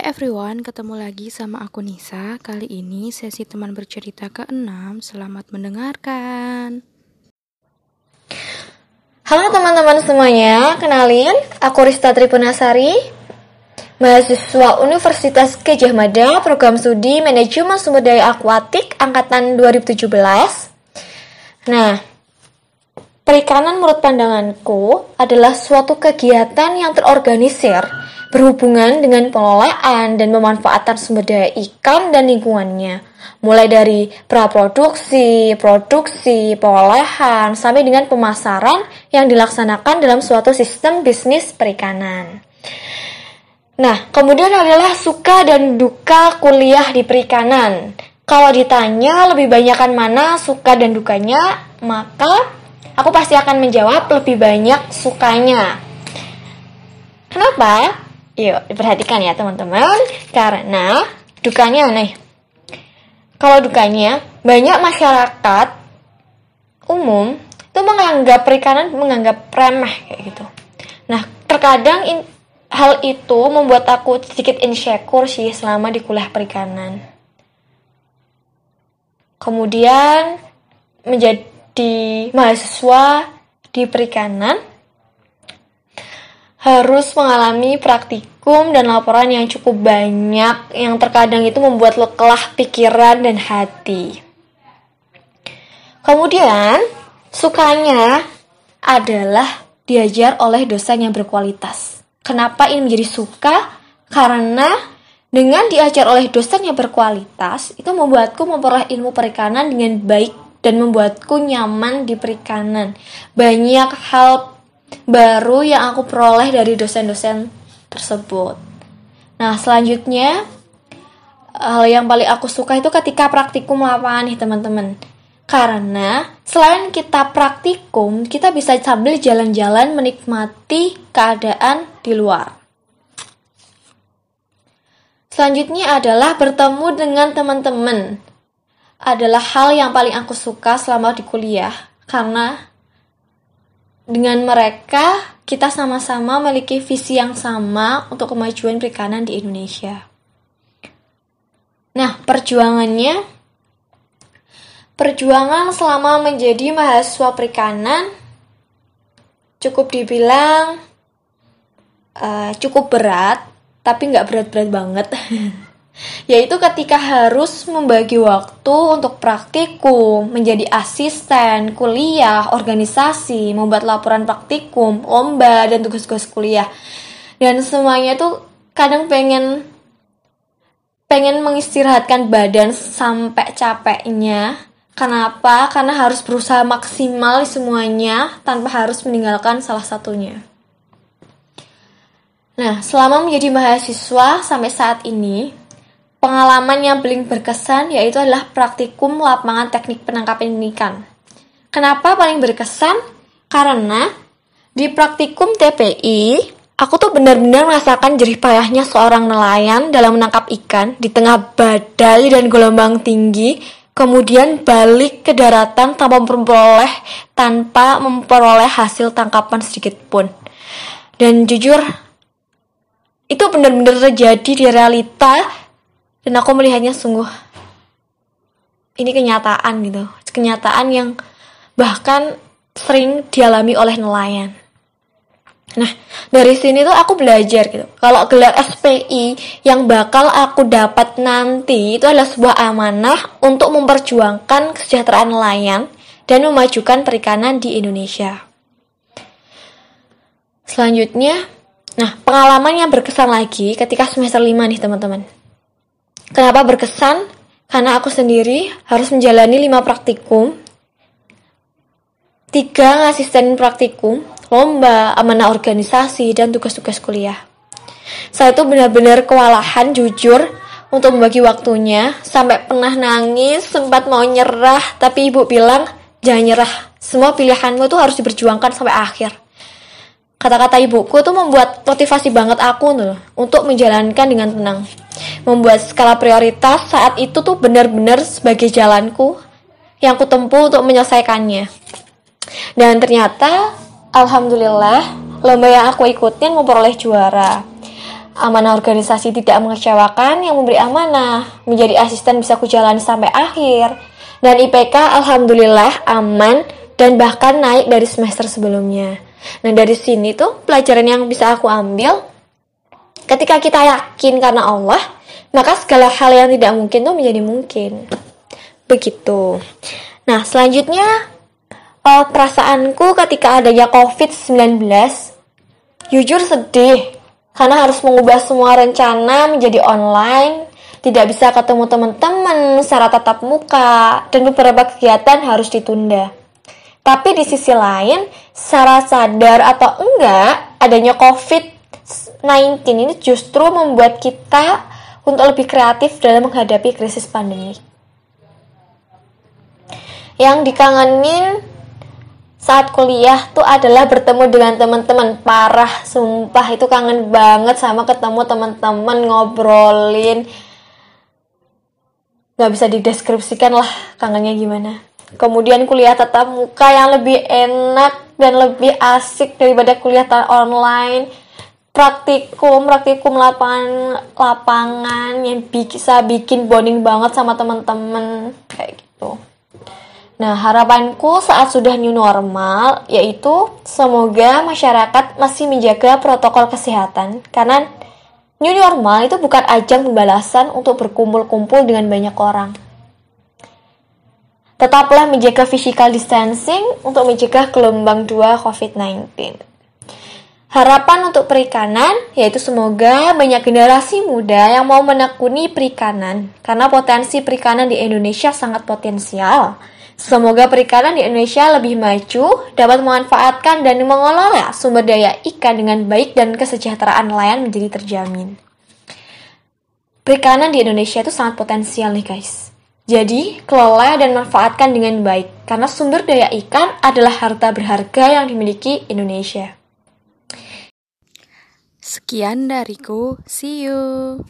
Hai everyone, ketemu lagi sama aku Nisa. Kali ini sesi teman bercerita ke-6. Selamat mendengarkan. Halo teman-teman semuanya, kenalin aku Rista Tripunasari, mahasiswa Universitas Gajah Mada, program studi Manajemen Sumber Daya Akuatik angkatan 2017. Nah, perikanan menurut pandanganku adalah suatu kegiatan yang terorganisir berhubungan dengan pengelolaan dan pemanfaatan sumber daya ikan dan lingkungannya, mulai dari praproduksi, produksi, pengolahan, sampai dengan pemasaran yang dilaksanakan dalam suatu sistem bisnis perikanan. Nah, kemudian adalah suka dan duka kuliah di perikanan. Kalau ditanya lebih banyakkan mana suka dan dukanya, maka aku pasti akan menjawab lebih banyak sukanya. Kenapa? Yuk, diperhatikan ya teman-teman. Karena dukanya nih. Kalau dukanya, banyak masyarakat umum itu menganggap perikanan menganggap remeh kayak gitu. Nah, terkadang in, hal itu membuat aku sedikit insecure sih selama di kuliah perikanan. Kemudian menjadi mahasiswa di perikanan harus mengalami praktikum dan laporan yang cukup banyak yang terkadang itu membuat lo kelah pikiran dan hati. Kemudian, sukanya adalah diajar oleh dosen yang berkualitas. Kenapa ini menjadi suka? Karena dengan diajar oleh dosen yang berkualitas, itu membuatku memperoleh ilmu perikanan dengan baik dan membuatku nyaman di perikanan. Banyak hal baru yang aku peroleh dari dosen-dosen tersebut. Nah, selanjutnya hal yang paling aku suka itu ketika praktikum lapangan nih teman-teman. Karena selain kita praktikum, kita bisa sambil jalan-jalan menikmati keadaan di luar. Selanjutnya adalah bertemu dengan teman-teman. Adalah hal yang paling aku suka selama di kuliah karena dengan mereka, kita sama-sama memiliki visi yang sama untuk kemajuan perikanan di Indonesia. Nah, perjuangannya, perjuangan selama menjadi mahasiswa perikanan cukup dibilang uh, cukup berat, tapi nggak berat-berat banget. yaitu ketika harus membagi waktu untuk praktikum, menjadi asisten, kuliah, organisasi, membuat laporan praktikum, lomba, dan tugas-tugas kuliah. Dan semuanya tuh kadang pengen pengen mengistirahatkan badan sampai capeknya. Kenapa? Karena harus berusaha maksimal semuanya tanpa harus meninggalkan salah satunya. Nah, selama menjadi mahasiswa sampai saat ini, Pengalaman yang paling berkesan yaitu adalah praktikum lapangan teknik penangkapan ikan. Kenapa paling berkesan? Karena di praktikum TPI, aku tuh benar-benar merasakan jerih payahnya seorang nelayan dalam menangkap ikan di tengah badai dan gelombang tinggi, kemudian balik ke daratan tanpa memperoleh tanpa memperoleh hasil tangkapan sedikit pun. Dan jujur, itu benar-benar terjadi di realita dan aku melihatnya sungguh ini kenyataan gitu kenyataan yang bahkan sering dialami oleh nelayan Nah, dari sini tuh aku belajar gitu. Kalau gelar SPI yang bakal aku dapat nanti itu adalah sebuah amanah untuk memperjuangkan kesejahteraan nelayan dan memajukan perikanan di Indonesia. Selanjutnya, nah pengalaman yang berkesan lagi ketika semester 5 nih teman-teman. Kenapa berkesan? Karena aku sendiri harus menjalani lima praktikum, tiga asisten praktikum, lomba, amanah organisasi, dan tugas-tugas kuliah. Saya itu benar-benar kewalahan jujur untuk membagi waktunya, sampai pernah nangis, sempat mau nyerah, tapi ibu bilang, jangan nyerah, semua pilihanmu tuh harus diperjuangkan sampai akhir. Kata-kata ibuku tuh membuat motivasi banget aku tuh untuk menjalankan dengan tenang membuat skala prioritas saat itu tuh benar-benar sebagai jalanku yang ku tempuh untuk menyelesaikannya. Dan ternyata, alhamdulillah, lomba yang aku ikutin memperoleh juara. amanah organisasi tidak mengecewakan, yang memberi amanah menjadi asisten bisa kujalani sampai akhir. Dan IPK alhamdulillah aman dan bahkan naik dari semester sebelumnya. Nah, dari sini tuh pelajaran yang bisa aku ambil ketika kita yakin karena Allah, maka segala hal yang tidak mungkin tuh menjadi mungkin. Begitu. Nah, selanjutnya uh, perasaanku ketika adanya COVID-19 jujur sedih karena harus mengubah semua rencana menjadi online, tidak bisa ketemu teman-teman secara tatap muka, dan beberapa kegiatan harus ditunda. Tapi di sisi lain, secara sadar atau enggak, adanya COVID-19 ini justru membuat kita untuk lebih kreatif dalam menghadapi krisis pandemi. Yang dikangenin saat kuliah tuh adalah bertemu dengan teman-teman. Parah sumpah itu kangen banget sama ketemu teman-teman ngobrolin. Nggak bisa dideskripsikan lah kangennya gimana Kemudian kuliah tatap muka yang lebih enak dan lebih asik daripada kuliah online. Praktikum, praktikum lapangan, lapangan yang bisa bikin bonding banget sama teman-teman kayak gitu. Nah, harapanku saat sudah new normal yaitu semoga masyarakat masih menjaga protokol kesehatan karena new normal itu bukan ajang pembalasan untuk berkumpul-kumpul dengan banyak orang Tetaplah menjaga physical distancing untuk mencegah gelombang 2 COVID-19. Harapan untuk perikanan yaitu semoga banyak generasi muda yang mau menekuni perikanan karena potensi perikanan di Indonesia sangat potensial. Semoga perikanan di Indonesia lebih maju, dapat memanfaatkan dan mengelola sumber daya ikan dengan baik dan kesejahteraan nelayan menjadi terjamin. Perikanan di Indonesia itu sangat potensial nih guys. Jadi, kelola dan manfaatkan dengan baik, karena sumber daya ikan adalah harta berharga yang dimiliki Indonesia. Sekian dariku, see you.